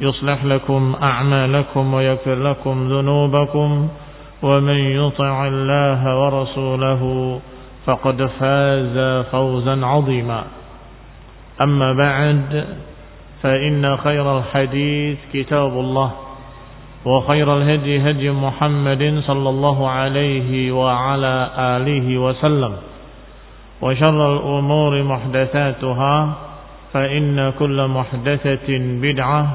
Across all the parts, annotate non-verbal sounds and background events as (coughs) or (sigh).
يصلح لكم أعمالكم ويغفر لكم ذنوبكم ومن يطع الله ورسوله فقد فاز فوزا عظيما. أما بعد فإن خير الحديث كتاب الله وخير الهدي هدي محمد صلى الله عليه وعلى آله وسلم وشر الأمور محدثاتها فإن كل محدثة بدعة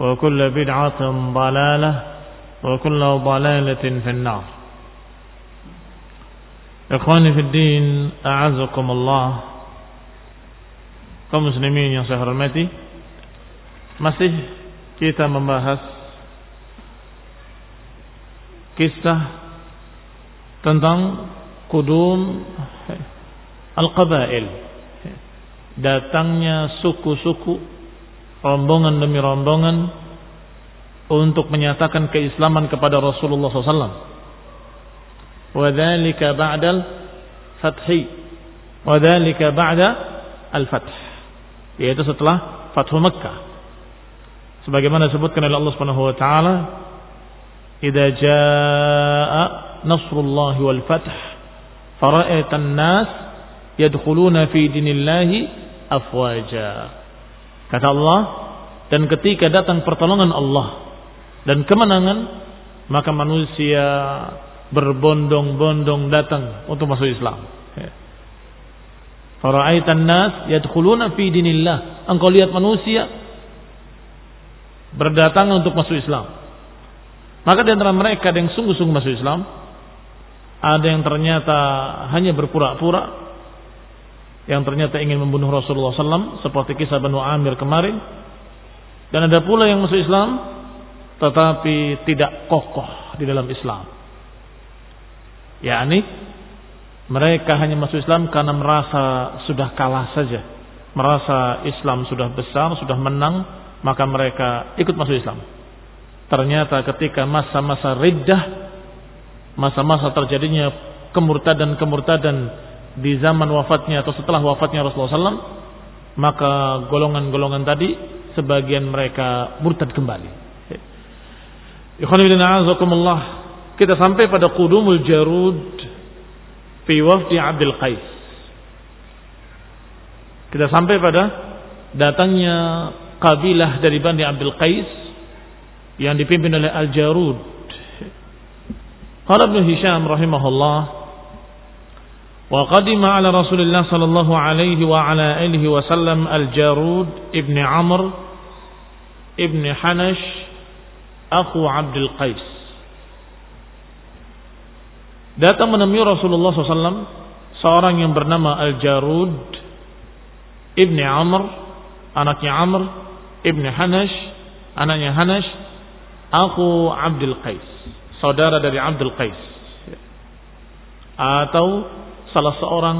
وكل بدعة ضلالة وكل ضلالة في النار Ikhwani fi din, a'azakumullah. Kaum muslimin yang saya hormati, masih kita membahas kisah tentang kudum al-qabail. Datangnya suku-suku, rombongan demi rombongan untuk menyatakan keislaman kepada Rasulullah SAW. Wadhalika ba'dal fathi. Wadhalika ba'da al-fath. Yaitu setelah Fathu Makkah. Sebagaimana disebutkan oleh Allah Subhanahu wa taala, "Idza jaa nasrullahi wal fath, fara'aitan nas yadkhuluna fi dinillahi afwaja." Kata Allah, dan ketika datang pertolongan Allah dan kemenangan, maka manusia berbondong-bondong datang untuk masuk Islam. Fara'aitan nas yadkhuluna fi dinillah. Engkau lihat manusia berdatangan untuk masuk Islam. Maka di antara mereka ada yang sungguh-sungguh masuk Islam, ada yang ternyata hanya berpura-pura, yang ternyata ingin membunuh Rasulullah SAW, seperti kisah Banu Amir kemarin, dan ada pula yang masuk Islam, tetapi tidak kokoh di dalam Islam. yakni mereka hanya masuk Islam karena merasa sudah kalah saja, merasa Islam sudah besar, sudah menang, maka mereka ikut masuk Islam. Ternyata ketika masa-masa riddah, masa-masa terjadinya kemurtadan-kemurtadan di zaman wafatnya atau setelah wafatnya Rasulullah SAW, maka golongan-golongan tadi sebagian mereka murtad kembali. Kita sampai pada Qudumul Jarud fi wafdi Abdul Qais. Kita sampai pada datangnya kabilah dari Bani Abdul Qais yang dipimpin oleh Al-Jarud. Qala Ibn Hisham rahimahullah wa qadima ala Rasulillah sallallahu alaihi wa ala alihi wasallam Al-Jarud ibn Amr ibn Hanash akhu Abdul Qais. Datang menemui Rasulullah SAW seorang yang bernama Al-Jarud ibni Amr, anaknya Amr ibni Hanash, anaknya Hanash, aku Abdul Qais, saudara dari Abdul Qais, atau salah seorang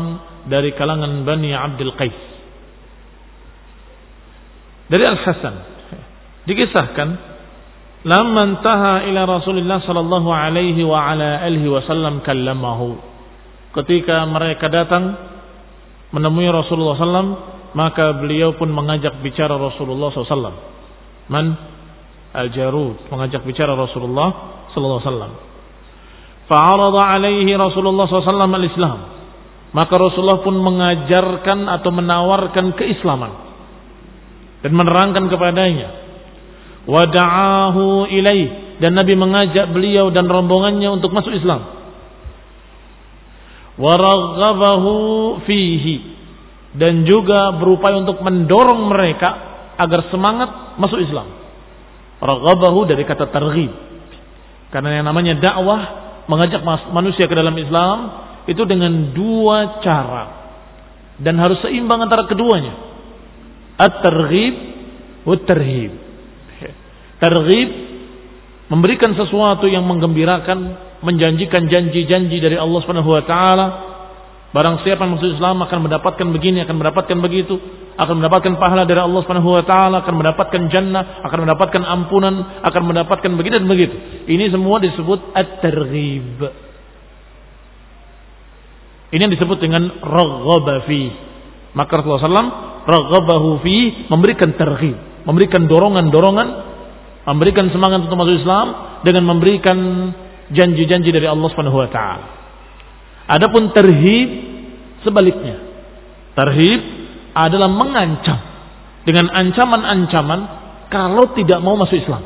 dari kalangan Bani Abdul Qais. Dari Al Hasan dikisahkan lamma taha ila Rasulullah sallallahu alaihi wa ala alihi wasallam kallamahu. Ketika mereka datang menemui Rasulullah sallam, maka beliau pun mengajak bicara Rasulullah sallam. Man al-Jarud mengajak bicara Rasulullah sallallahu alaihi wasallam. Fa'arada alaihi Rasulullah sallallahu al-Islam. Maka Rasulullah pun mengajarkan atau menawarkan keislaman dan menerangkan kepadanya. Wada'ahu ilaih dan Nabi mengajak beliau dan rombongannya untuk masuk Islam. Waraghabahu fihi dan juga berupaya untuk mendorong mereka agar semangat masuk Islam. Raghabahu dari kata targhib. Karena yang namanya dakwah mengajak manusia ke dalam Islam itu dengan dua cara dan harus seimbang antara keduanya. At-targhib wa tarhib. Targhib memberikan sesuatu yang menggembirakan, menjanjikan janji-janji dari Allah Subhanahu wa taala Barang siapa yang masuk Islam akan mendapatkan begini, akan mendapatkan begitu, akan mendapatkan pahala dari Allah Subhanahu wa taala, akan mendapatkan jannah, akan mendapatkan ampunan, akan mendapatkan begini dan begitu. Ini semua disebut at-targhib. Ini yang disebut dengan raghaba fi. Maka Rasulullah SAW fi memberikan targhib, memberikan dorongan-dorongan, memberikan semangat untuk masuk Islam dengan memberikan janji-janji dari Allah Subhanahu wa taala. Adapun terhib sebaliknya. Terhib adalah mengancam dengan ancaman-ancaman kalau tidak mau masuk Islam.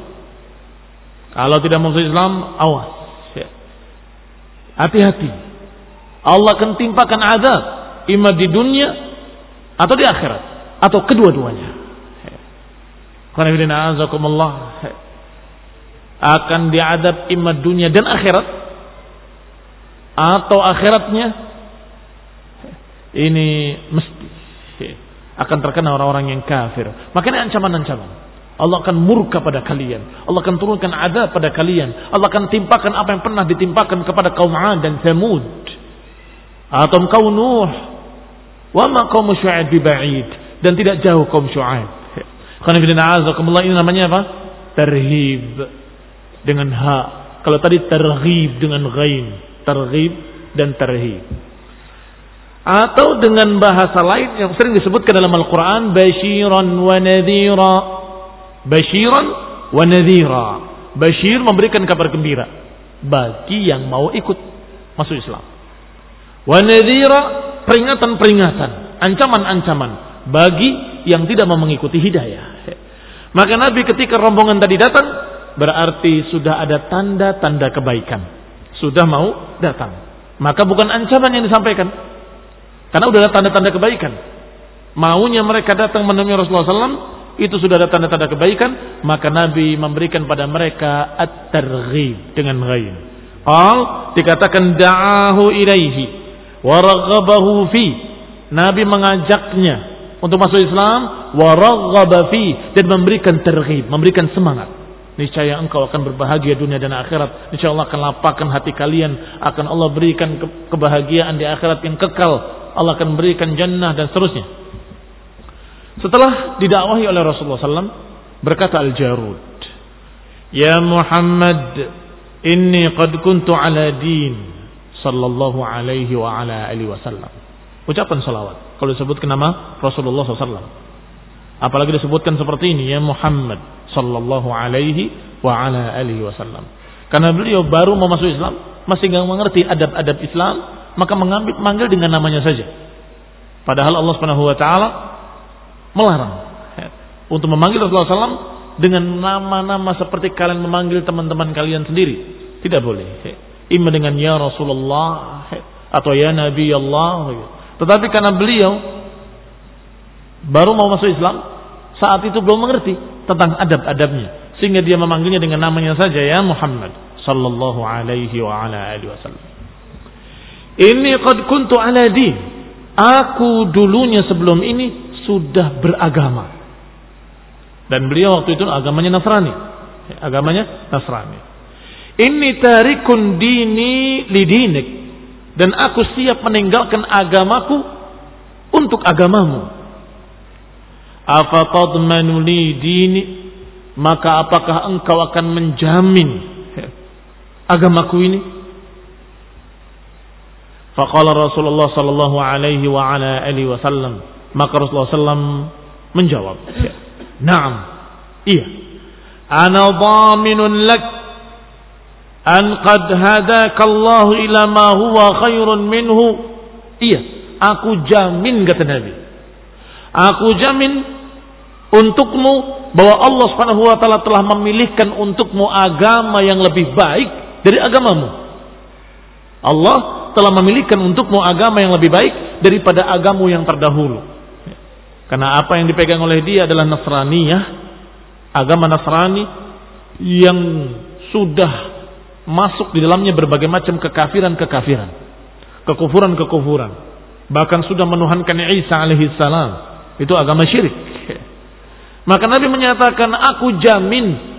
Kalau tidak mau masuk Islam, awas. Ya. Hati-hati. Allah akan timpakan azab ima di dunia atau di akhirat atau kedua-duanya. Ya. Ya. Akan diadab ima dunia dan akhirat atau akhiratnya ini mesti akan terkena orang-orang yang kafir. Makanya ancaman-ancaman. Allah akan murka pada kalian. Allah akan turunkan adab pada kalian. Allah akan timpakan apa yang pernah ditimpakan kepada kaum 'Ad dan Thamud. Atau kaum Nuh. Wa ma kaum Syu'aib biba'id dan tidak jauh kaum Syu'aib. Ini namanya apa? Terhib dengan ha. Kalau tadi terhib dengan ghain targhib dan tarhib. Atau dengan bahasa lain yang sering disebutkan dalam Al-Quran, basyiran wa nadhira. Basyiran wa nadhira. Bashir memberikan kabar gembira bagi yang mau ikut masuk Islam. Wa peringatan-peringatan, ancaman-ancaman bagi yang tidak mau mengikuti hidayah. Maka Nabi ketika rombongan tadi datang berarti sudah ada tanda-tanda kebaikan sudah mau datang. Maka bukan ancaman yang disampaikan. Karena sudah ada tanda-tanda kebaikan. Maunya mereka datang menemui Rasulullah SAW, itu sudah ada tanda-tanda kebaikan, maka Nabi memberikan pada mereka at-targhib dengan ghaib. Al dikatakan da'ahu ilaihi wa raghabahu fi. Nabi mengajaknya untuk masuk Islam wa raghaba fi dan memberikan terghib, memberikan semangat niscaya engkau akan berbahagia dunia dan akhirat. Niscaya Allah akan lapangkan hati kalian, akan Allah berikan kebahagiaan di akhirat yang kekal. Allah akan berikan jannah dan seterusnya. Setelah didakwahi oleh Rasulullah SAW, berkata Al-Jarud, Ya Muhammad, inni qad kuntu ala din sallallahu alaihi wa ala alihi wasallam. Ucapan salawat. Kalau disebutkan nama Rasulullah SAW. Apalagi disebutkan seperti ini, Ya Muhammad, sallallahu alaihi wa ala alihi wasallam. Karena beliau baru mau masuk Islam, masih nggak mengerti adab-adab Islam, maka mengambil manggil dengan namanya saja. Padahal Allah Subhanahu wa taala melarang ya, untuk memanggil Rasulullah SAW dengan nama-nama seperti kalian memanggil teman-teman kalian sendiri. Tidak boleh. Ima dengan ya Rasulullah atau ya Nabi Allah. Ya. Tetapi karena beliau baru mau masuk Islam, saat itu belum mengerti tentang adab-adabnya sehingga dia memanggilnya dengan namanya saja ya Muhammad sallallahu alaihi wa ala alihi wasallam. Ini qad kuntu ala din. Aku dulunya sebelum ini sudah beragama. Dan beliau waktu itu agamanya Nasrani. Agamanya Nasrani. Ini tarikun dini lidinik. Dan aku siap meninggalkan agamaku untuk agamamu. Afatadmanu li dini maka apakah engkau akan menjamin agamaku ini? Faqala Rasulullah sallallahu alaihi wa ala alihi wasallam. Maka Rasulullah sallam menjawab, "Na'am." Iya. Ana dhaminun lak an qad hadaka Allah ila ma huwa khairun minhu. Iya, aku jamin kata Nabi. Aku jamin untukmu bahwa Allah Subhanahu wa taala telah memilihkan untukmu agama yang lebih baik dari agamamu. Allah telah memilihkan untukmu agama yang lebih baik daripada agamu yang terdahulu. Karena apa yang dipegang oleh dia adalah Nasraniyah, agama Nasrani yang sudah masuk di dalamnya berbagai macam kekafiran-kekafiran, kekufuran-kekufuran. Bahkan sudah menuhankan Isa alaihi salam. Itu agama syirik. (laughs) Maka Nabi menyatakan, aku jamin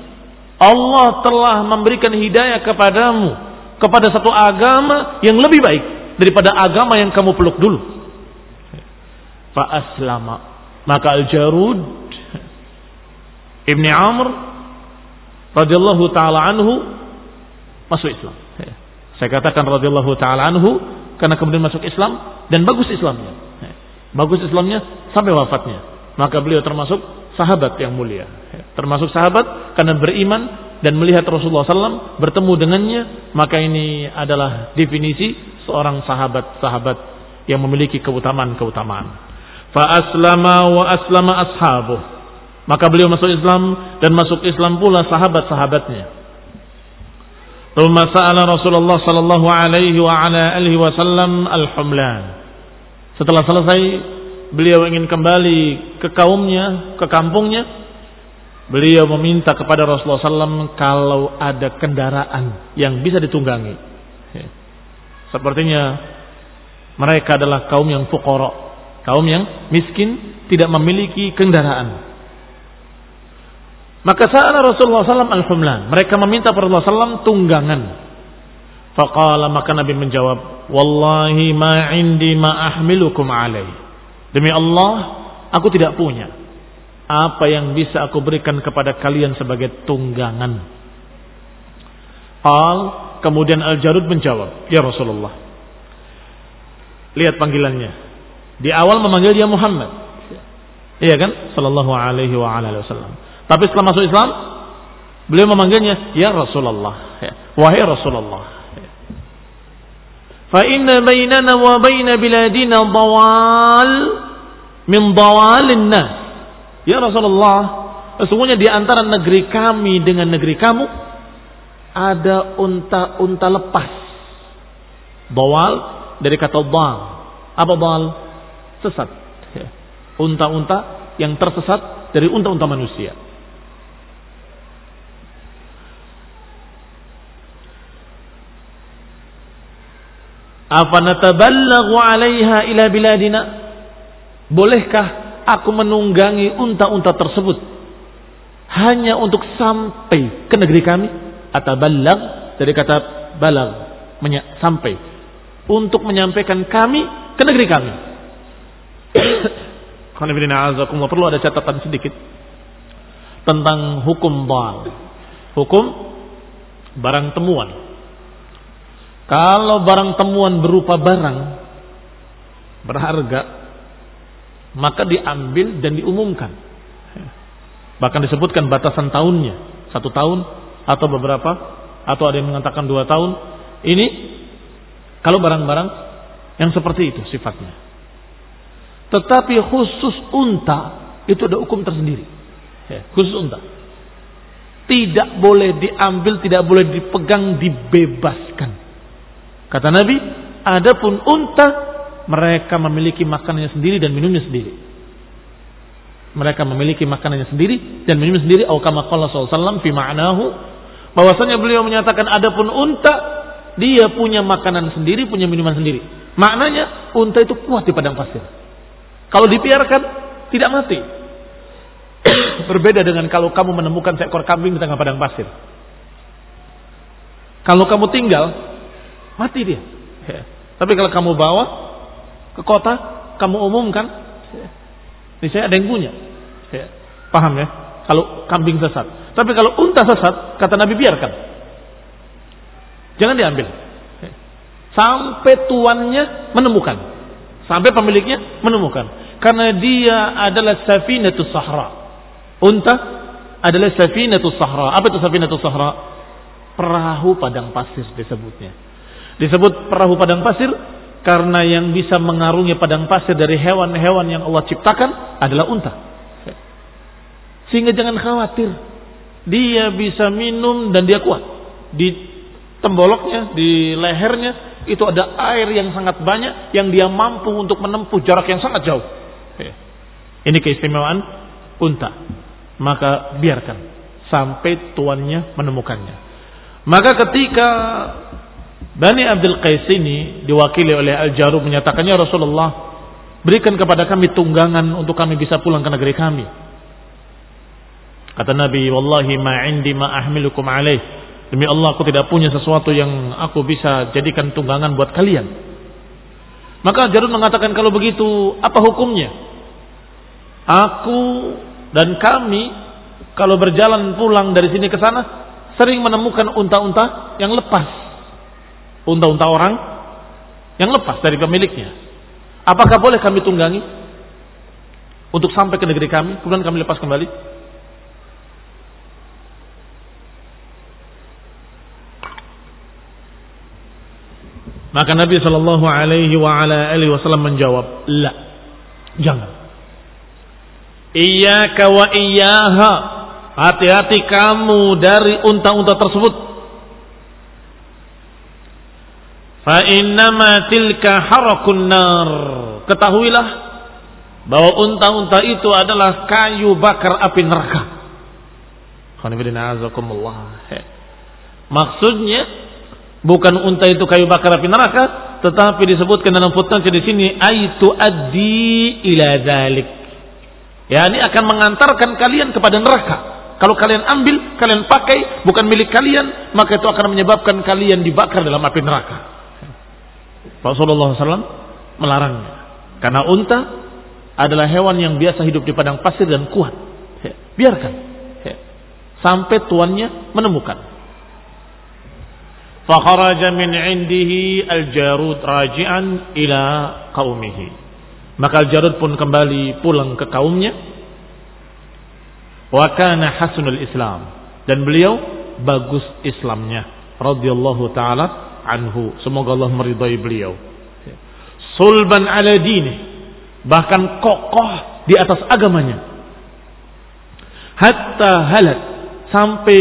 Allah telah memberikan hidayah kepadamu kepada satu agama yang lebih baik daripada agama yang kamu peluk dulu. Fa aslama maka Al-Jarud (laughs) Ibni Amr radhiyallahu taala anhu masuk Islam. Saya katakan radhiyallahu taala anhu karena kemudian masuk Islam dan bagus Islamnya. Bagus Islamnya sampai wafatnya. Maka beliau termasuk sahabat yang mulia. Termasuk sahabat karena beriman dan melihat Rasulullah SAW bertemu dengannya. Maka ini adalah definisi seorang sahabat-sahabat yang memiliki keutamaan-keutamaan fa aslama wa aslama ashabuh maka beliau masuk Islam dan masuk Islam pula sahabat-sahabatnya Thumma sa'ala Rasulullah sallallahu alaihi wa ala alihi wasallam al-humlan. Setelah selesai beliau ingin kembali ke kaumnya, ke kampungnya. Beliau meminta kepada Rasulullah SAW kalau ada kendaraan yang bisa ditunggangi. Sepertinya mereka adalah kaum yang fuqara, Kaum yang miskin tidak memiliki kendaraan. Maka saat Rasulullah SAW al-humlan. Mereka meminta Rasulullah SAW tunggangan. Faqala maka Nabi menjawab, Wallahi ma indi ma ahmilukum alaih. Demi Allah, aku tidak punya apa yang bisa aku berikan kepada kalian sebagai tunggangan. Al kemudian Al-Jarud menjawab, Ya Rasulullah. Lihat panggilannya. Di awal memanggil dia Muhammad. Iya kan? Sallallahu alaihi wa alihi wasallam. Tapi setelah masuk Islam, beliau memanggilnya ya Rasulullah. Ya. Wahai Rasulullah. Ya. Fa inna bainana wa baina biladina dawal min dawalin nas. Ya Rasulullah, sesungguhnya di antara negeri kami dengan negeri kamu ada unta-unta lepas. Dawal dari kata dal. Apa dal? sesat. Ya. Unta-unta yang tersesat dari unta-unta manusia. Afanataballahu 'alaiha ila biladina? Bolehkah aku menunggangi unta-unta tersebut hanya untuk sampai ke negeri kami? Ataballag dari kata balag, sampai untuk menyampaikan kami ke negeri kami. (coughs) perlu ada catatan sedikit tentang hukum bal. Hukum barang temuan. Kalau barang temuan berupa barang berharga, maka diambil dan diumumkan. Bahkan disebutkan batasan tahunnya, satu tahun atau beberapa, atau ada yang mengatakan dua tahun. Ini kalau barang-barang yang seperti itu sifatnya. Tetapi khusus unta itu ada hukum tersendiri. Ya, khusus unta. Tidak boleh diambil, tidak boleh dipegang, dibebaskan. Kata Nabi, adapun unta mereka memiliki makanannya sendiri dan minumnya sendiri. Mereka memiliki makanannya sendiri dan minumnya sendiri. Atau kama qala sallallahu fi ma'nahu bahwasanya beliau menyatakan adapun unta dia punya makanan sendiri, punya minuman sendiri. Maknanya unta itu kuat di padang pasir. Kalau dibiarkan tidak mati. (coughs) Berbeda dengan kalau kamu menemukan seekor kambing di tengah padang pasir. Kalau kamu tinggal, mati dia. Tapi kalau kamu bawa ke kota, kamu umumkan, ini saya ada yang punya. Ya. Paham ya? kalau kambing sesat. Tapi kalau unta sesat, kata Nabi biarkan. Jangan diambil. Sampai tuannya menemukan. Sampai pemiliknya menemukan. Karena dia adalah safinatus sahra. Unta adalah safinatus sahra. Apa itu safinatus sahra? Perahu padang pasir disebutnya. Disebut perahu padang pasir karena yang bisa mengarungi padang pasir dari hewan-hewan yang Allah ciptakan adalah unta. Sehingga jangan khawatir. Dia bisa minum dan dia kuat. Di temboloknya, di lehernya, itu ada air yang sangat banyak yang dia mampu untuk menempuh jarak yang sangat jauh. Ini keistimewaan unta. Maka biarkan sampai tuannya menemukannya. Maka ketika Bani Abdul Qais ini diwakili oleh Al-Jarum menyatakannya Rasulullah berikan kepada kami tunggangan untuk kami bisa pulang ke negeri kami. Kata Nabi, "Wallahi ma indi ma ahmilukum alaih." Demi Allah aku tidak punya sesuatu yang aku bisa jadikan tunggangan buat kalian. Maka Jarud mengatakan kalau begitu apa hukumnya? Aku dan kami kalau berjalan pulang dari sini ke sana sering menemukan unta-unta yang lepas unta-unta orang yang lepas dari pemiliknya. Apakah boleh kami tunggangi untuk sampai ke negeri kami, kemudian kami lepas kembali? Maka Nabi Shallallahu Alaihi Wasallam menjawab, la, jangan. Iya wa iyaha. Hati-hati kamu dari unta-unta tersebut. Fa innama tilka harakun nar. Ketahuilah bahwa unta-unta itu adalah kayu bakar api neraka. Maksudnya bukan unta itu kayu bakar api neraka, tetapi disebutkan dalam footnote di sini aitu addi ila dzalik. Ya, ini akan mengantarkan kalian kepada neraka. Kalau kalian ambil, kalian pakai, bukan milik kalian, maka itu akan menyebabkan kalian dibakar dalam api neraka. Rasulullah SAW melarangnya. Karena unta adalah hewan yang biasa hidup di padang pasir dan kuat. Biarkan. Sampai tuannya menemukan. Fakharaja min indihi al-jarud raji'an ila qaumihi. Maka al-jarud pun kembali pulang ke kaumnya. Wa kana hasunul Islam. Dan beliau bagus Islamnya. radhiyallahu ta'ala anhu. Semoga Allah meridai beliau. Sulban ala dini. Bahkan kokoh di atas agamanya. Hatta halat. Sampai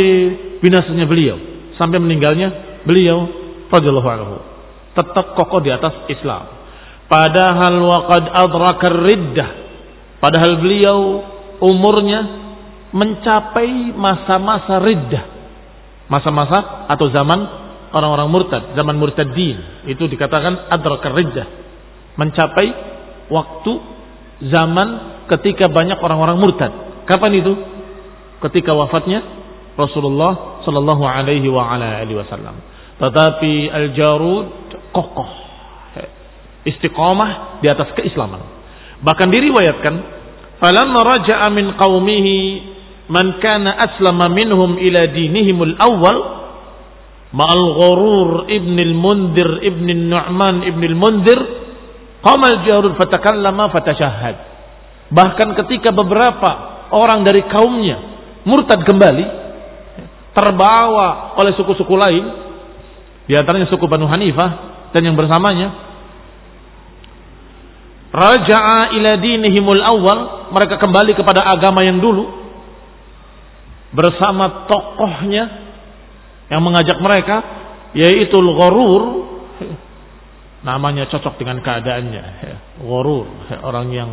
binasanya beliau. Sampai meninggalnya beliau. Radiyallahu anhu. Tetap kokoh di atas Islam. Padahal waqad adrakar riddah. Padahal beliau umurnya mencapai masa-masa riddah. Masa-masa atau zaman orang-orang murtad, zaman murtadin. Itu dikatakan adrakar rijjah. Mencapai waktu zaman ketika banyak orang-orang murtad. Kapan itu? Ketika wafatnya Rasulullah sallallahu alaihi wasallam. Tetapi Al-Jarud kokoh. Istiqamah di atas keislaman. Bahkan diriwayatkan, "Falamma raja'a min qaumihi man kana aslama minhum ila dinihimul awal ma'al ghurur ibn al-mundir ibn al-nu'man ibn al-mundir qama al-jarud fatakallama fatashahhad. Bahkan ketika beberapa orang dari kaumnya murtad kembali terbawa oleh suku-suku lain di antaranya suku Banu Hanifah dan yang bersamanya raja'a ila dinihimul awal mereka kembali kepada agama yang dulu bersama tokohnya yang mengajak mereka yaitu al-gharur. Namanya cocok dengan keadaannya. Gharur orang yang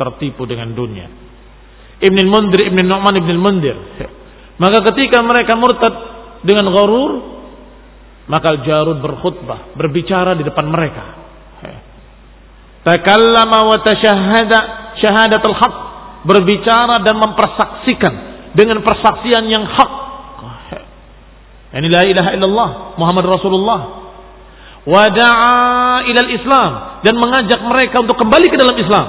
tertipu dengan dunia. Ibn Mundir Ibn Nu'man Ibn Mundir maka ketika mereka murtad dengan gharur maka Jarud berkhutbah berbicara di depan mereka. Takallama wa tashahhada syahadatul haq. Berbicara dan mempersaksikan dengan persaksian yang hak Yani la ilaha illallah Muhammad Rasulullah. Wada'a ilal Islam dan mengajak mereka untuk kembali ke dalam Islam.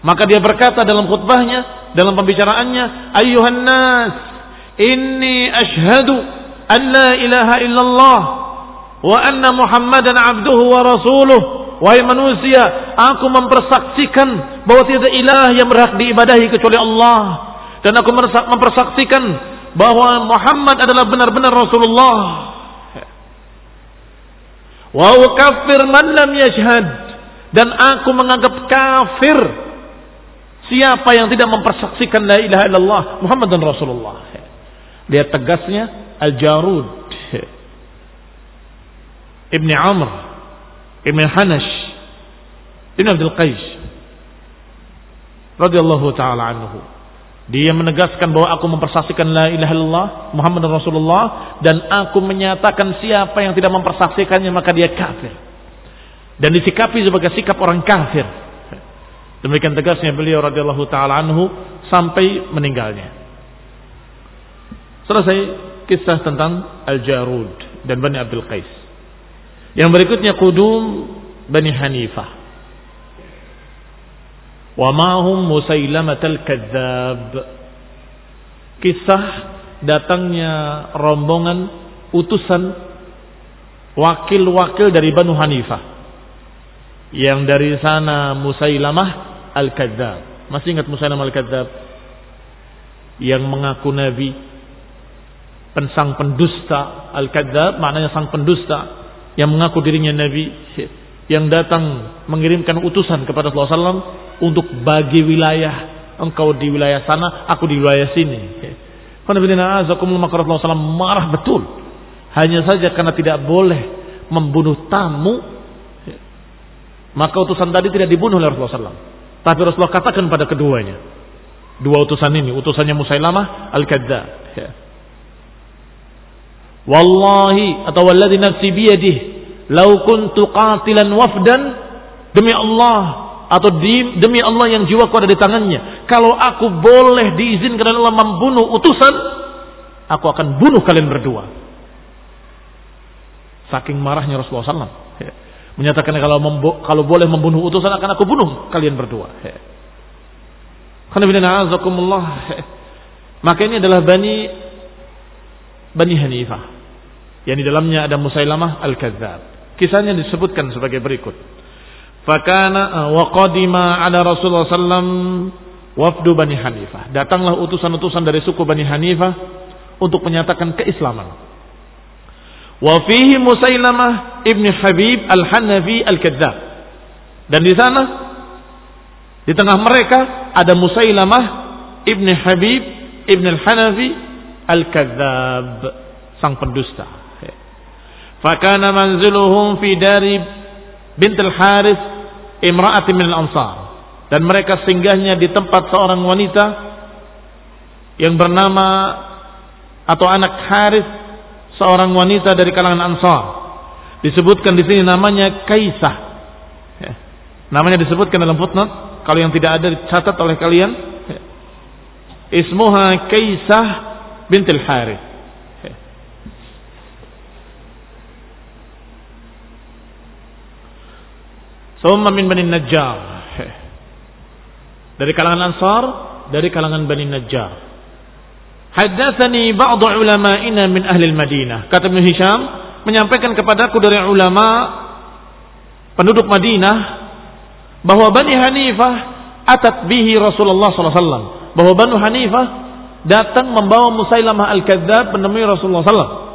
Maka dia berkata dalam khutbahnya, dalam pembicaraannya, "Ayyuhan nas, inni ashhadu an la ilaha illallah wa anna Muhammadan abduhu wa rasuluh." Wahai manusia, aku mempersaksikan bahwa tidak ilah yang berhak diibadahi kecuali Allah dan aku mempersaksikan bahwa Muhammad adalah benar-benar Rasulullah. Wa ukaffir man lam yashhad dan aku menganggap kafir siapa yang tidak mempersaksikan la ilaha illallah Muhammad dan Rasulullah. Lihat tegasnya Al-Jarud Ibni Amr Ibn Hanash Ibn Abdul Qais radhiyallahu taala anhu dia menegaskan bahwa aku mempersaksikan la ilaha illallah Muhammad Rasulullah dan aku menyatakan siapa yang tidak mempersaksikannya maka dia kafir. Dan disikapi sebagai sikap orang kafir. Demikian tegasnya beliau radhiyallahu taala anhu sampai meninggalnya. Selesai kisah tentang Al-Jarud dan Bani Abdul Qais. Yang berikutnya kudum Bani Hanifah wa mahum Musailamatul Kadzab. Kisah datangnya rombongan utusan wakil-wakil dari Banu Hanifah. Yang dari sana Musailamah Al-Kadzab. Masih ingat Musailamah Al-Kadzab? Yang mengaku nabi, pensang pendusta Al-Kadzab maknanya sang pendusta yang mengaku dirinya nabi yang datang mengirimkan utusan kepada Rasulullah SAW untuk bagi wilayah. Engkau di wilayah sana, aku di wilayah sini. Karena marah betul. Hanya saja karena tidak boleh membunuh tamu. Maka utusan tadi tidak dibunuh oleh Rasulullah SAW. Tapi Rasulullah katakan pada keduanya. Dua utusan ini. Utusannya Musailamah Al-Kadda. Wallahi atau walladhi nafsi biyadih Lau kuntu qatilan wafdan demi Allah atau demi Allah yang jiwaku ada di tangannya. Kalau aku boleh diizinkan Allah membunuh utusan, aku akan bunuh kalian berdua. Saking marahnya Rasulullah SAW. Ya. Menyatakan kalau kalau boleh membunuh utusan akan aku bunuh kalian berdua. Maka ini adalah Bani Bani Hanifah. Yang di dalamnya ada Musailamah Al-Kadzab. Kisahnya disebutkan sebagai berikut. Fakana uh, wa qadima ada Rasulullah sallam wafdu Bani Hanifah. Datanglah utusan-utusan dari suku Bani Hanifah untuk menyatakan keislaman. Wa fihi Musailamah ibn Habib al-Hanafi al-Kadzab. Dan di sana di tengah mereka ada Musailamah ibn Habib ibn al-Hanafi al-Kadzab, sang pendusta. Fakana manziluhum fi dari bintul Haris imra'atin min al-ansar. Dan mereka singgahnya di tempat seorang wanita yang bernama atau anak Haris seorang wanita dari kalangan Ansar. Disebutkan di sini namanya Kaisah. Ya. Namanya disebutkan dalam footnote. Kalau yang tidak ada dicatat oleh kalian. Ya. Ismuha Kaisah bintil Haris. Summa min Bani Najjar. Dari kalangan Ansar, dari kalangan Bani Najjar. Haddatsani ba'd ulama'ina min ahli Madinah. Kata Ibnu Hisham menyampaikan kepadaku dari ulama penduduk Madinah bahwa Bani Hanifah atat bihi Rasulullah wasallam. Bahwa Bani Hanifah datang membawa Musailamah al-Kadzab menemui Rasulullah sallallahu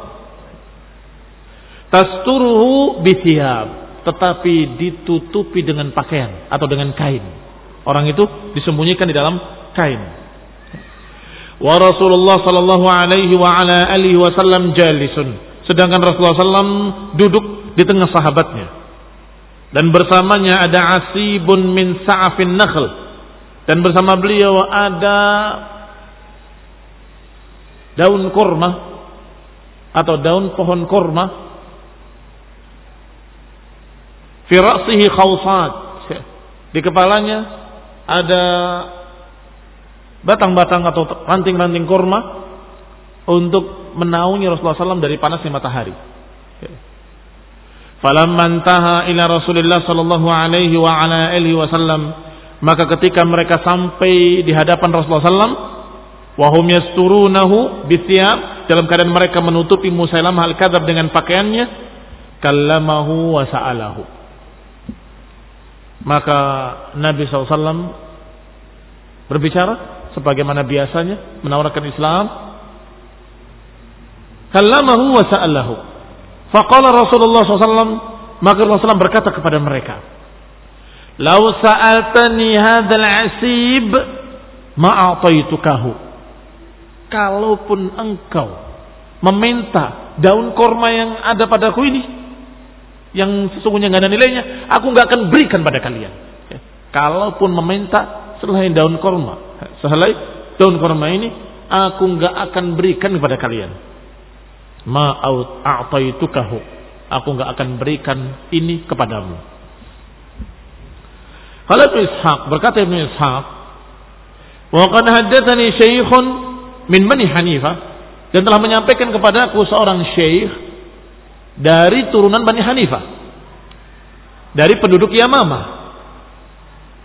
Tasturuhu bithiyab tetapi ditutupi dengan pakaian atau dengan kain. Orang itu disembunyikan di dalam kain. Wa Rasulullah sallallahu alaihi wa ala alihi wasallam jalisun. Sedangkan Rasulullah sallam duduk di tengah sahabatnya. Dan bersamanya ada asibun min sa'afin nakhl. Dan bersama beliau ada daun kurma atau daun pohon kurma Firasihi khawsat. Di kepalanya ada batang-batang atau ranting-ranting kurma untuk menaungi Rasulullah SAW dari panasnya matahari. Falamma intaha ila Rasulullah sallallahu alaihi wa ala alihi wasallam Maka ketika mereka sampai di hadapan Rasulullah SAW, wahum yasturunahu bithiyab dalam keadaan mereka menutupi Musailamah al-kadzab dengan pakaiannya, kallamahu wa sa'alahu. Maka Nabi SAW berbicara sebagaimana biasanya menawarkan Islam. Kallamahu wa sa'alahu. Faqala Rasulullah SAW, maka Rasulullah SAW berkata kepada mereka, Lau sa'altani hadzal asib ma'ataitukahu. Kalaupun engkau meminta daun korma yang ada padaku ini yang sesungguhnya nggak ada nilainya, aku nggak akan berikan pada kalian. Ya. Kalaupun meminta selain daun korma, selain daun korma ini, aku nggak akan berikan kepada kalian. Ma'aut a'taitukahu. Aku nggak akan berikan ini kepadamu. Kalau Ibnu Ishaq berkata Ibnu Ishaq, "Wa qad haddatsani syaikhun min Bani Hanifah" dan telah menyampaikan kepada aku seorang syekh dari turunan Bani Hanifah. Dari penduduk Yamamah.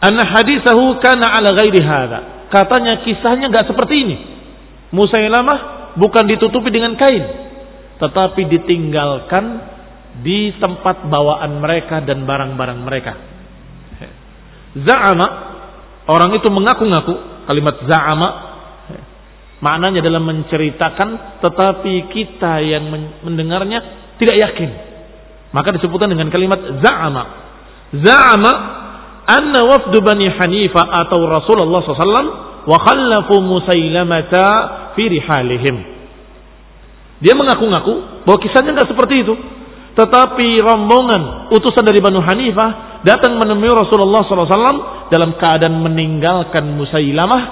Anna hadithahu kana ala ghairi hadha. Katanya kisahnya enggak seperti ini. Musailamah bukan ditutupi dengan kain, tetapi ditinggalkan di tempat bawaan mereka dan barang-barang mereka. Za'ama orang itu mengaku-ngaku kalimat za'ama maknanya adalah menceritakan tetapi kita yang mendengarnya tidak yakin. Maka disebutkan dengan kalimat za'ama. Za'ama anna wafdu Bani Hanifah atau Rasulullah SAW wa khallafu Musailamata fi rihalihim. Dia mengaku-ngaku bahwa kisahnya enggak seperti itu. Tetapi rombongan utusan dari Banu Hanifah datang menemui Rasulullah SAW dalam keadaan meninggalkan Musailamah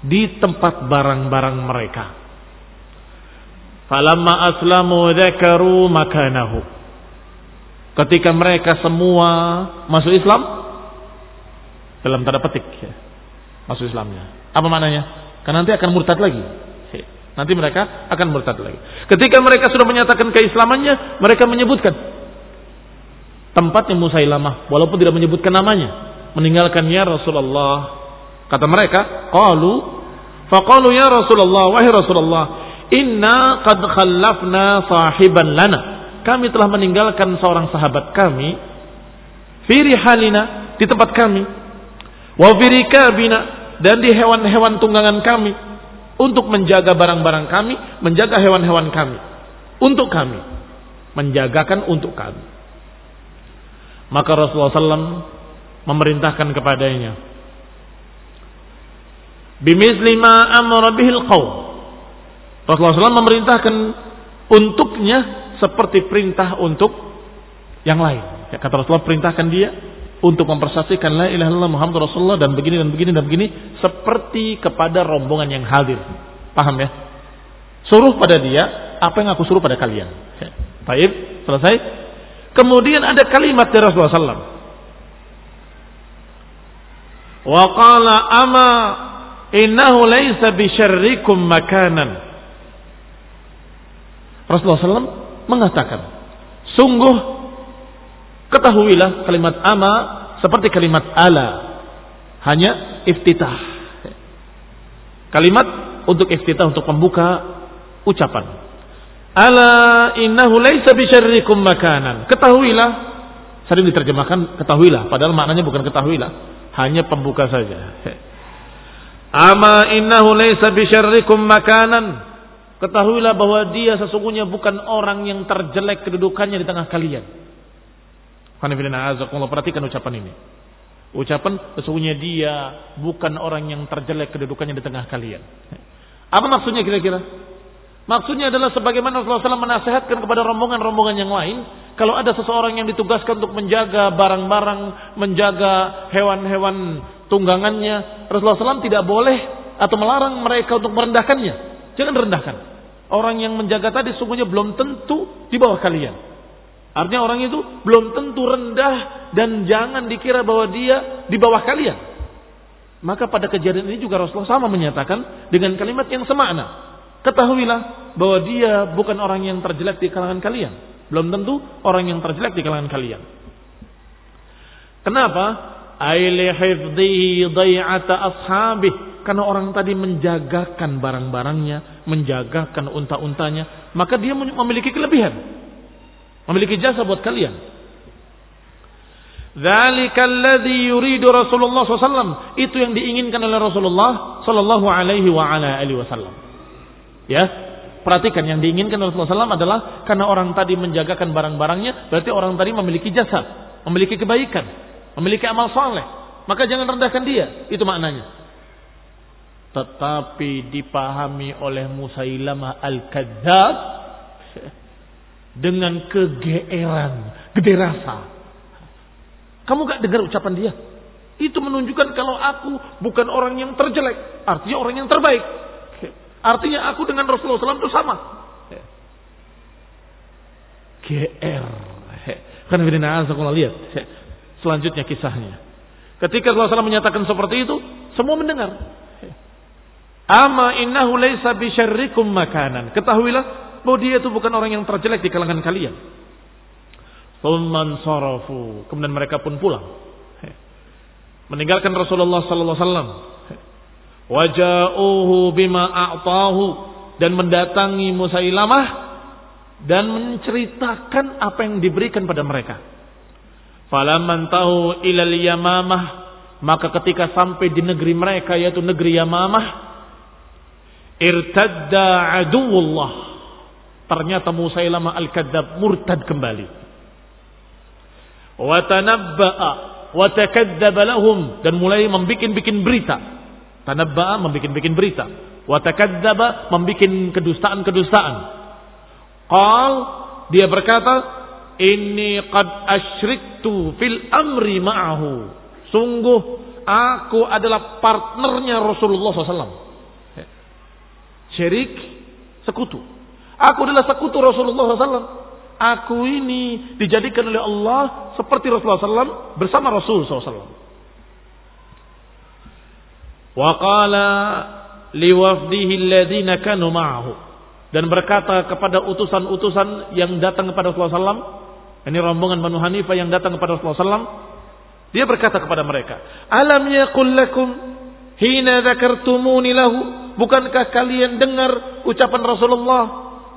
di tempat barang-barang mereka. Falamma aslamu dzakaru makanahu. Ketika mereka semua masuk Islam dalam tanda petik ya, masuk Islamnya. Apa maknanya? Karena nanti akan murtad lagi. Nanti mereka akan murtad lagi. Ketika mereka sudah menyatakan keislamannya, mereka menyebutkan tempatnya Musailamah walaupun tidak menyebutkan namanya. Meninggalkannya Rasulullah. Kata mereka, qalu faqalu ya Rasulullah wahai Rasulullah, inna qad khallafna sahiban lana. Kami telah meninggalkan seorang sahabat kami fi rihalina di tempat kami wa fi rikabina dan di hewan-hewan tunggangan kami untuk menjaga barang-barang kami, menjaga hewan-hewan kami, untuk kami, menjagakan untuk kami. Maka Rasulullah SAW memerintahkan kepadanya, bimisli ma qaum. Rasulullah SAW memerintahkan untuknya seperti perintah untuk yang lain. Kata Rasulullah perintahkan dia untuk mempersaksikan la ilaha illallah Muhammad Rasulullah dan begini dan begini dan begini seperti kepada rombongan yang hadir. Paham ya? Suruh pada dia apa yang aku suruh pada kalian. Baik, selesai. Kemudian ada kalimat dari Rasulullah SAW. Wa qala ama innahu laisa bisyarrikum makanan. Rasulullah SAW mengatakan, sungguh Ketahuilah kalimat ama seperti kalimat ala. Hanya iftitah. Kalimat untuk iftitah untuk membuka ucapan. Ala innahu laisa bisyarrikum makanan. Ketahuilah sering diterjemahkan ketahuilah padahal maknanya bukan ketahuilah, hanya pembuka saja. (laughs) Ama innahu laisa bisyarrikum makanan. Ketahuilah bahwa dia sesungguhnya bukan orang yang terjelek kedudukannya di tengah kalian. Perhatikan ucapan ini. Ucapan sesungguhnya dia bukan orang yang terjelek kedudukannya di tengah kalian. Apa maksudnya kira-kira? Maksudnya adalah sebagaimana Rasulullah SAW menasehatkan kepada rombongan-rombongan yang lain. Kalau ada seseorang yang ditugaskan untuk menjaga barang-barang, menjaga hewan-hewan tunggangannya. Rasulullah SAW tidak boleh atau melarang mereka untuk merendahkannya. Jangan rendahkan. Orang yang menjaga tadi sungguhnya belum tentu di bawah kalian. Artinya orang itu belum tentu rendah dan jangan dikira bahwa dia di bawah kalian. Maka pada kejadian ini juga Rasulullah sama menyatakan dengan kalimat yang semakna. Ketahuilah bahwa dia bukan orang yang terjelek di kalangan kalian. Belum tentu orang yang terjelek di kalangan kalian. Kenapa? Karena orang tadi menjagakan barang-barangnya, menjagakan unta-untanya, maka dia memiliki kelebihan. Memiliki jasa buat kalian. Dzalika alladhi yuridu Rasulullah SAW. Itu yang diinginkan oleh Rasulullah sallallahu alaihi wa ala alihi wasallam. Ya, perhatikan yang diinginkan oleh Rasulullah SAW adalah karena orang tadi menjagakan barang-barangnya, berarti orang tadi memiliki jasa, memiliki kebaikan, memiliki amal soleh. Maka jangan rendahkan dia, itu maknanya. Tetapi dipahami oleh Musailamah al-Kadzab dengan kegeeran, gede rasa. Kamu gak dengar ucapan dia? Itu menunjukkan kalau aku bukan orang yang terjelek, artinya orang yang terbaik. Artinya aku dengan Rasulullah SAW itu sama. GR. Kan lihat. Selanjutnya kisahnya. Ketika Rasulullah SAW menyatakan seperti itu, semua mendengar. Ama innahu laysa bisyarrikum makanan. Ketahuilah bahwa dia itu bukan orang yang terjelek di kalangan kalian. Thumman sarafu. Kemudian mereka pun pulang. Meninggalkan Rasulullah sallallahu alaihi wasallam. Bima a'tahu dan mendatangi Musailamah dan menceritakan apa yang diberikan pada mereka. Falamman tahu ilal Yamamah maka ketika sampai di negeri mereka yaitu negeri Yamamah irtadda aduwullah. Ternyata Musailamah al-Kadzab murtad kembali. Wa tanabba'a wa takadzdzaba lahum. Dan mulai membikin-bikin berita. Tanabba'a membikin-bikin berita. Wa takadzdzaba membikin kedustaan-kedustaan. Qal dia berkata Inni qad asyriktu fil amri ma'ahu. Sungguh aku adalah partnernya Rasulullah SAW. Syirik, sekutu. Aku adalah sekutu Rasulullah SAW. Aku ini dijadikan oleh Allah seperti Rasulullah SAW bersama Rasul SAW. Wa qala liwafdihi alladhina kanu ma'ahu. Dan berkata kepada utusan-utusan yang datang kepada Rasulullah SAW, ini rombongan Banu Hanifah yang datang kepada Rasulullah SAW. Dia berkata kepada mereka, Alam yaqul lakum hina dzakartumuni lahu. Bukankah kalian dengar ucapan Rasulullah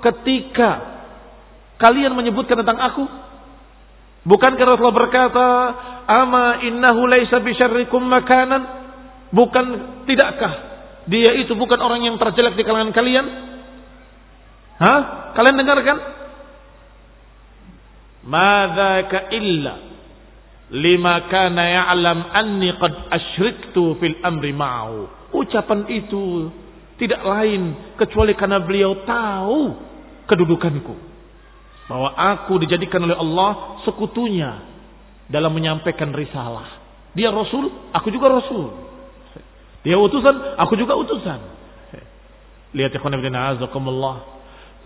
ketika kalian menyebutkan tentang aku? Bukankah Rasulullah berkata, Ama innahu laisa bisyarrikum makanan? Bukan tidakkah dia itu bukan orang yang terjelek di kalangan kalian? Hah? Kalian dengarkan? Madzaka illa lima kana ya'lam anni qad asyriktu fil amri ma'u. Ucapan itu tidak lain kecuali karena beliau tahu kedudukanku. Bahwa aku dijadikan oleh Allah sekutunya dalam menyampaikan risalah. Dia Rasul, aku juga Rasul. Dia utusan, aku juga utusan. Lihat ya khonibina azakumullah.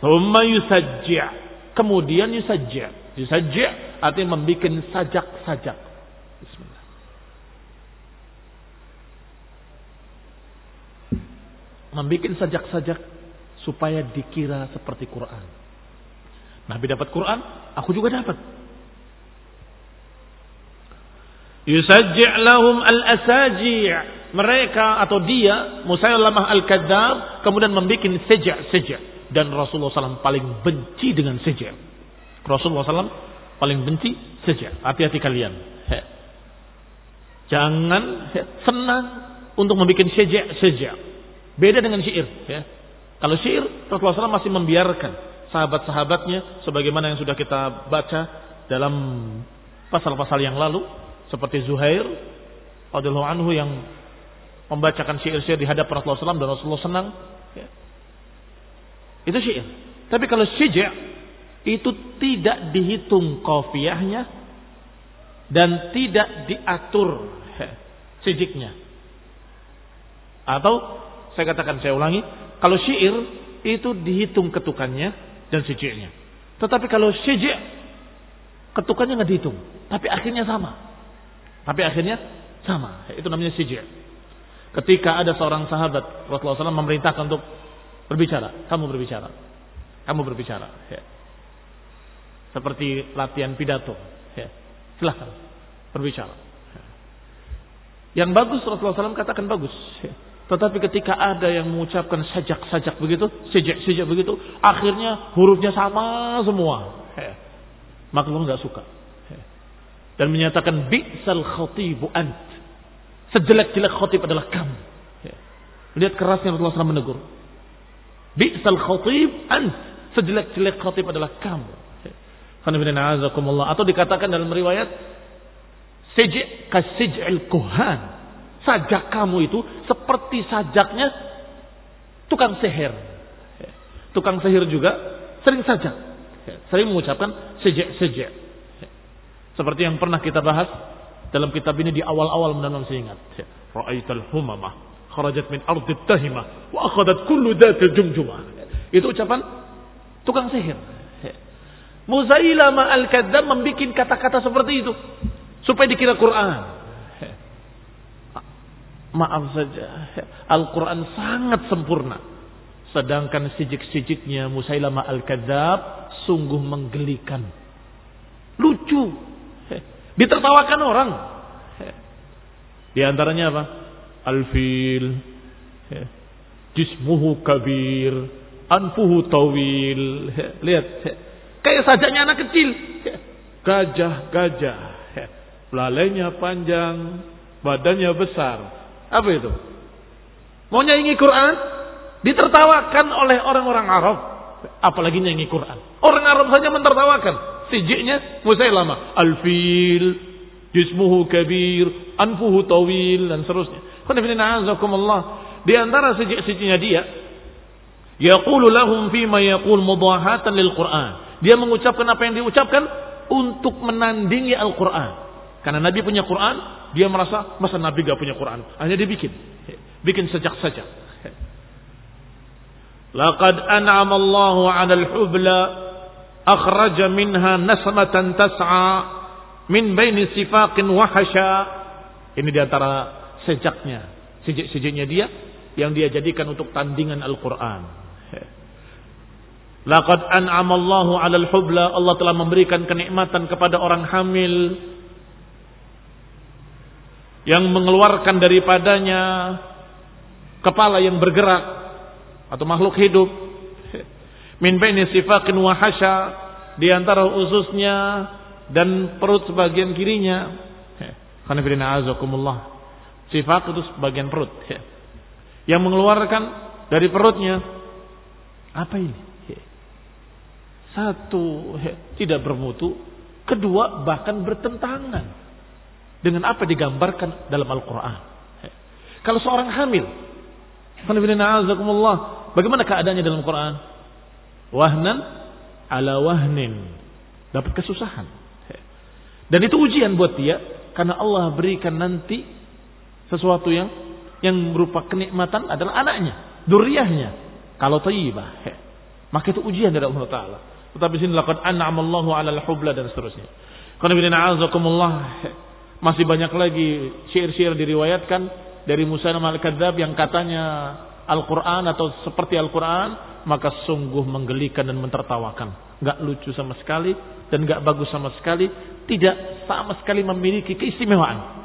Thumma yusajji' Kemudian yusajji' Yusajji' artinya membuat sajak-sajak. Bismillah. Membuat sajak-sajak supaya dikira seperti Quran. Nabi dapat Quran, aku juga dapat. Yusajji' lahum al-asaji' mereka atau dia Musailamah al-Kadzab kemudian membuat sejak-sejak dan Rasulullah SAW paling benci dengan sejak. Rasulullah SAW paling benci saja. Hati-hati kalian. He. Jangan senang untuk membuat sejak-sejak. Beda dengan syair. Ya. Kalau syair, Rasulullah SAW masih membiarkan sahabat-sahabatnya sebagaimana yang sudah kita baca dalam pasal-pasal yang lalu seperti Zuhair radhiyallahu anhu yang membacakan syair-syair di hadapan Rasulullah SAW dan Rasulullah senang. Ya. Itu syair. Tapi kalau sejak itu tidak dihitung kofiahnya dan tidak diatur sijiknya. Atau saya katakan saya ulangi, kalau syair itu dihitung ketukannya dan sijiknya. Tetapi kalau sijik ketukannya nggak dihitung, tapi akhirnya sama. Tapi akhirnya sama. Itu namanya sijik. Ketika ada seorang sahabat Rasulullah SAW memerintahkan untuk berbicara, kamu berbicara, kamu berbicara. Ya seperti latihan pidato. Ya. Silahkan berbicara. Ya. Yang bagus Rasulullah SAW katakan bagus. Tetapi ketika ada yang mengucapkan sajak-sajak begitu, sejak-sejak begitu, akhirnya hurufnya sama semua. Allah nggak suka. Dan menyatakan bi'sal khatibu ant. Sejelek-jelek khatib adalah kamu. Lihat kerasnya Rasulullah SAW menegur. Bi'sal khatib ant. Sejelek-jelek khatib adalah kamu. Atau dikatakan dalam riwayat Sej' kasij'il kuhan. Sajak kamu itu seperti sajaknya tukang sihir. Tukang sihir juga sering sajak. Sering mengucapkan sej'-sej'. Seperti yang pernah kita bahas dalam kitab ini di awal-awal menanam seingat. Ra'aital humamah kharajat min ardi tahimah wa akhadat kullu dhatil jumjumah. Itu ucapan tukang sihir. Muzailama al-kadzab membuat kata-kata seperti itu supaya dikira Quran. Maaf saja, Al-Quran sangat sempurna. Sedangkan sijik-sijiknya Musailama Al-Kadzab sungguh menggelikan. Lucu. Ditertawakan orang. Di antaranya apa? Al-fil. Jismuhu kabir. Anfuhu tawil. Lihat. Kayak sajaknya anak kecil. Gajah-gajah Lalainya panjang, badannya besar. Apa itu? Mau nyanyi Quran? Ditertawakan oleh orang-orang Arab. Apalagi nyanyi Quran. Orang Arab saja mentertawakan. Sijiknya Musailama. Al-fil, jismuhu kabir, anfuhu tawil, dan seterusnya. Di antara sijik-sijiknya dia, Yaqulu lahum fima yaqul mudahatan lil Quran. Dia mengucapkan apa yang diucapkan untuk menandingi Al-Quran. Karena Nabi punya Quran, dia merasa masa Nabi gak punya Quran. Hanya dia bikin. Bikin sejak saja. Laqad an'ama Allahu al-hubla akhraja minha nasmatan tas'a min baini sifaqin wa hasya. Ini di antara sejaknya, sejak-sejaknya dia yang dia jadikan untuk tandingan Al-Quran. Laqad an'ama Allahu al-hubla Allah telah memberikan kenikmatan kepada orang hamil yang mengeluarkan daripadanya kepala yang bergerak atau makhluk hidup. (laughs) Min baini sifaqin wa hasya di antara ususnya dan perut sebagian kirinya. (laughs) Khanifidina azakumullah. Sifat itu sebagian perut. (laughs) Yang mengeluarkan dari perutnya. Apa ini? Satu tidak bermutu. Kedua bahkan bertentangan dengan apa digambarkan dalam Al-Quran. Kalau seorang hamil, bagaimana keadaannya dalam Quran? Wahnan ala wahnin. Dapat kesusahan. Dan itu ujian buat dia karena Allah berikan nanti sesuatu yang yang berupa kenikmatan adalah anaknya, duriahnya. Kalau tayyibah, maka itu ujian dari Allah Taala. Tetapi sini laqad an'amallahu 'alal hubla dan seterusnya. Qul masih banyak lagi syair-syair diriwayatkan dari Musa al-Kadzab yang katanya Al-Quran atau seperti Al-Quran, maka sungguh menggelikan dan mentertawakan. Gak lucu sama sekali dan gak bagus sama sekali. Tidak sama sekali memiliki keistimewaan.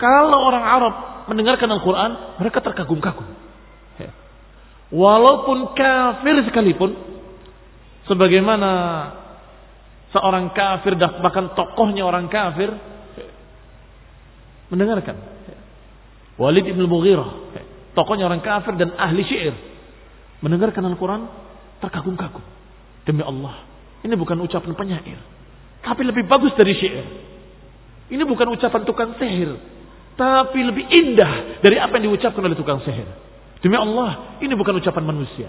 Kalau orang Arab mendengarkan Al-Quran, mereka terkagum-kagum. Walaupun kafir sekalipun, sebagaimana seorang kafir bahkan tokohnya orang kafir mendengarkan. Walid ibn Mughirah, tokohnya orang kafir dan ahli syair, mendengarkan Al-Quran terkagum-kagum. Demi Allah, ini bukan ucapan penyair, tapi lebih bagus dari syair. Ini bukan ucapan tukang sihir, tapi lebih indah dari apa yang diucapkan oleh tukang sihir. Demi Allah, ini bukan ucapan manusia.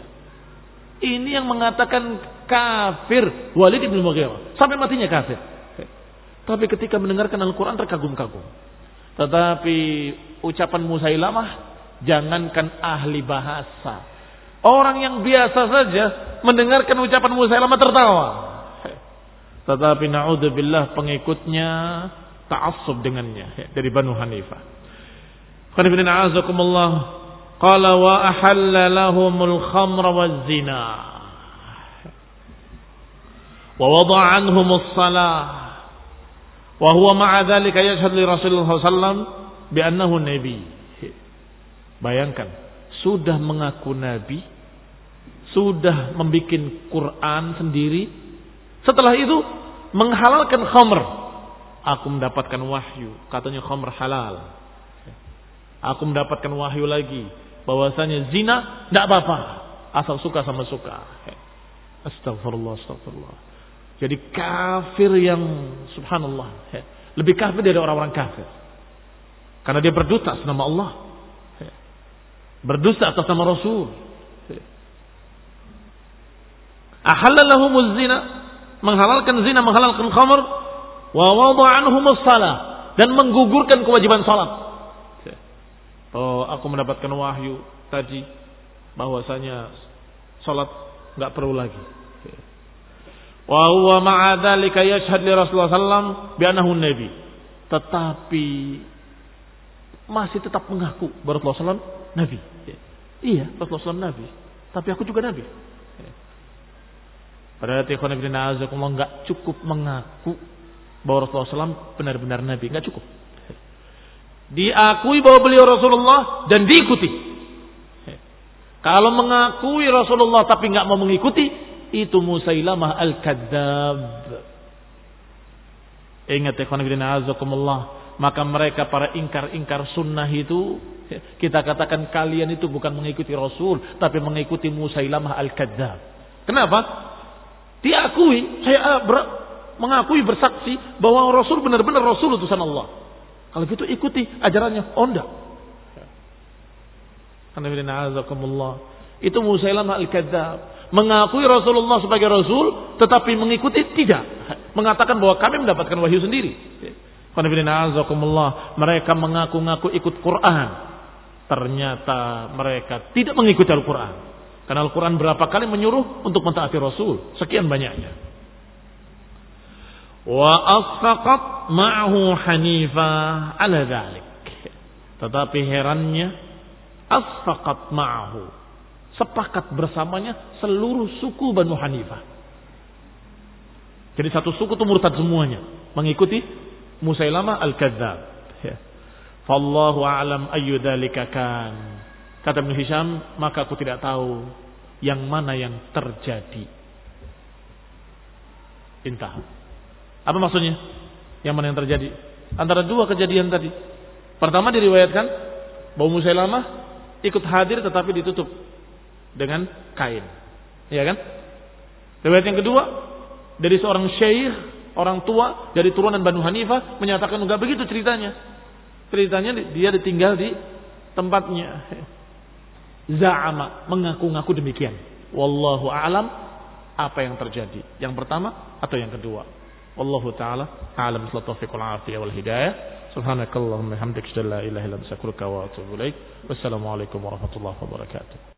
Ini yang mengatakan kafir Walid ibn Mughirah. Sampai matinya kafir. Tapi ketika mendengarkan Al-Quran terkagum-kagum. Tetapi ucapan Musailamah jangankan ahli bahasa. Orang yang biasa saja mendengarkan ucapan Musailamah tertawa. Tetapi naudzubillah pengikutnya ta'assub dengannya dari Banu Hanifah. Qanifidin a'azakumullah qala wa ahalla lahumul khamra waz zina wa wada'a anhumus salah wa huwa ma'a dzalika Rasulullah sallallahu bi'annahu nabi. Bayangkan, sudah mengaku nabi, sudah membuat Quran sendiri, setelah itu menghalalkan khamr. Aku mendapatkan wahyu, katanya khamr halal. Aku mendapatkan wahyu lagi, bahwasanya zina tidak apa-apa, asal suka sama suka. Astagfirullah, astagfirullah. Jadi kafir yang subhanallah, lebih kafir dari orang-orang kafir. Karena dia berdusta atas nama Allah. Berdusta atas nama Rasul. Ahallalahumuz zina. Menghalalkan zina, menghalalkan khamr. Wa wada'anhumus salah. Dan menggugurkan kewajiban salat. Oh, aku mendapatkan wahyu tadi bahwasanya salat nggak perlu lagi. Wa huwa ma'a dzalika yashhad li Rasulullah sallam bi annahu nabi. Tetapi masih tetap mengaku Rasulullah SAW Nabi. Iya, Rasulullah SAW Nabi. Tapi aku juga Nabi. Padahal Tikhwan Ibn Azakumullah nggak cukup mengaku bahwa Rasulullah SAW benar-benar Nabi. Nggak cukup. Diakui bahwa beliau Rasulullah dan diikuti. Kalau mengakui Rasulullah tapi nggak mau mengikuti, itu Musailamah al-Kadzab. Ingat ya Azakumullah maka mereka para ingkar-ingkar sunnah itu kita katakan kalian itu bukan mengikuti Rasul tapi mengikuti Musailamah al-Kadzab. Kenapa? Diakui, saya ah, ber, mengakui bersaksi bahwa Rasul benar-benar Rasul utusan Allah. Kalau gitu ikuti ajarannya. Oh enggak. Itu Musailamah al-Kadzab. Mengakui Rasulullah sebagai Rasul tetapi mengikuti tidak. Mengatakan bahwa kami mendapatkan wahyu sendiri. Mereka mengaku-ngaku ikut Quran. Ternyata mereka tidak mengikuti Al-Quran. Karena Al-Quran berapa kali menyuruh untuk mentaati Rasul. Sekian banyaknya. Wa asfaqat ma'hu hanifah ala dhalik. Tetapi herannya. Asfaqat ma'hu. Sepakat bersamanya seluruh suku Banu Hanifah. Jadi satu suku itu murtad semuanya. Mengikuti Musailamah al-Kadzab. Ya. Fallahu a'lam dzalika kan. Kata Ibn Hisham, maka aku tidak tahu yang mana yang terjadi. Intah. Apa maksudnya? Yang mana yang terjadi? Antara dua kejadian tadi. Pertama diriwayatkan bahwa Musailamah ikut hadir tetapi ditutup dengan kain. Ya kan? Riwayat yang kedua dari seorang syekh orang tua dari turunan Banu Hanifah menyatakan enggak begitu ceritanya. Ceritanya dia ditinggal di tempatnya. (laughs) Za'ama mengaku-ngaku demikian. Wallahu a'lam apa yang terjadi. Yang pertama atau yang kedua. Wallahu taala a'lam taufiq wal afiyah wal hidayah. Subhanakallahumma hamdika la ilaha illa anta astaghfiruka wa atubu ilaik. Wassalamualaikum warahmatullahi wabarakatuh.